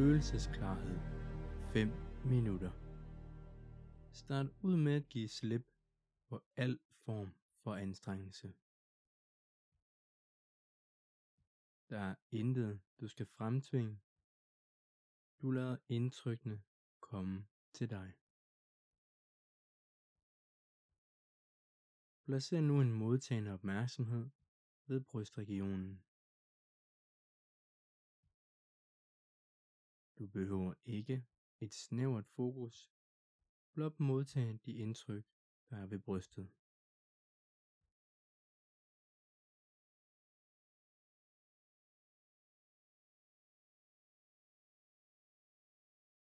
følelsesklarhed 5 minutter. Start ud med at give slip på al form for anstrengelse. Der er intet, du skal fremtvinge. Du lader indtrykkene komme til dig. Placer nu en modtagende opmærksomhed ved brystregionen. Du behøver ikke et snævert fokus, blot modtage de indtryk, der er ved brystet.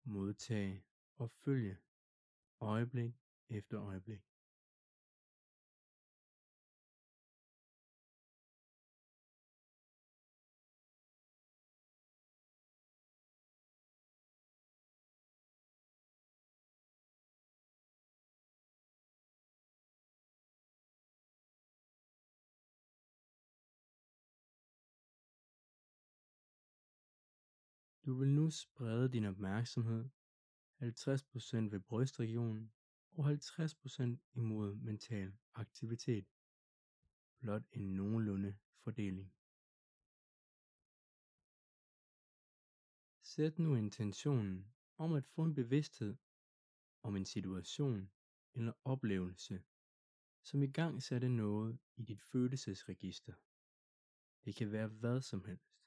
Modtage og følge øjeblik efter øjeblik. Du vil nu sprede din opmærksomhed 50% ved brystregionen og 50% imod mental aktivitet. Blot en nogenlunde fordeling. Sæt nu intentionen om at få en bevidsthed om en situation eller oplevelse, som i gang satte noget i dit følelsesregister. Det kan være hvad som helst.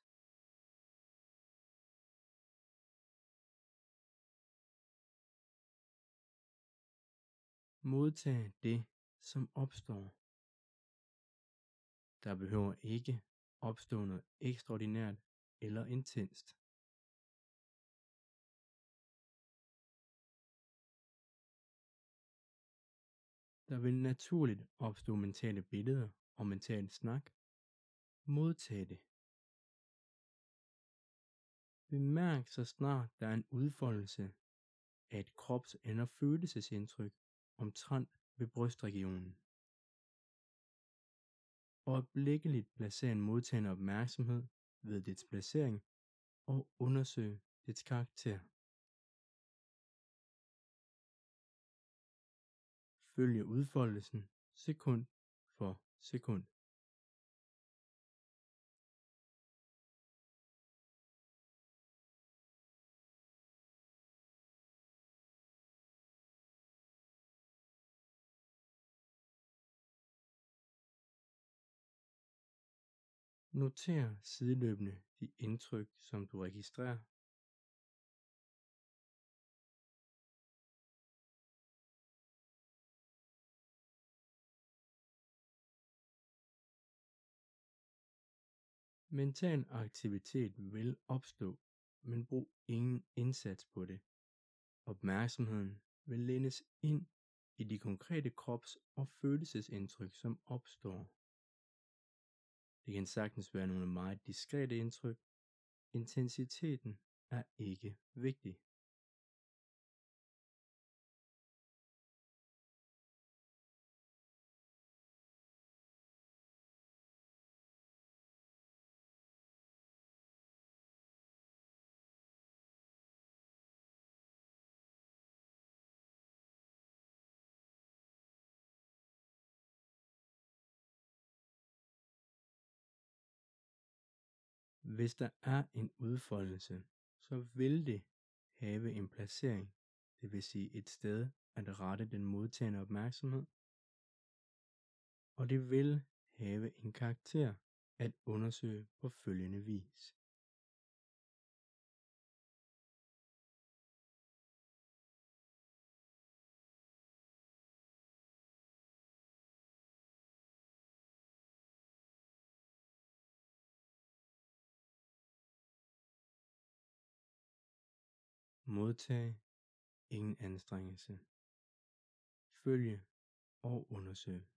Modtag det, som opstår. Der behøver ikke opstå noget ekstraordinært eller intenst. Der vil naturligt opstå mentale billeder og mental snak. Modtag det. Bemærk så snart der er en udfoldelse af et krops- eller følelsesindtryk omtrent ved brystregionen. Øjeblikkeligt placer en modtagende opmærksomhed ved dets placering og undersøg dets karakter. Følge udfoldelsen sekund for sekund. Noter sideløbende de indtryk, som du registrerer. Mental aktivitet vil opstå, men brug ingen indsats på det. Opmærksomheden vil lænes ind i de konkrete krops- og følelsesindtryk, som opstår. Det kan sagtens være nogle meget diskrete indtryk. Intensiteten er ikke vigtig. Hvis der er en udfoldelse, så vil det have en placering, det vil sige et sted at rette den modtagende opmærksomhed, og det vil have en karakter at undersøge på følgende vis. Modtag ingen anstrengelse. Følge og undersøge.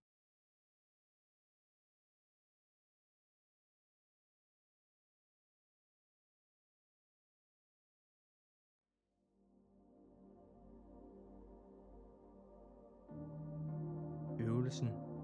Øvelsen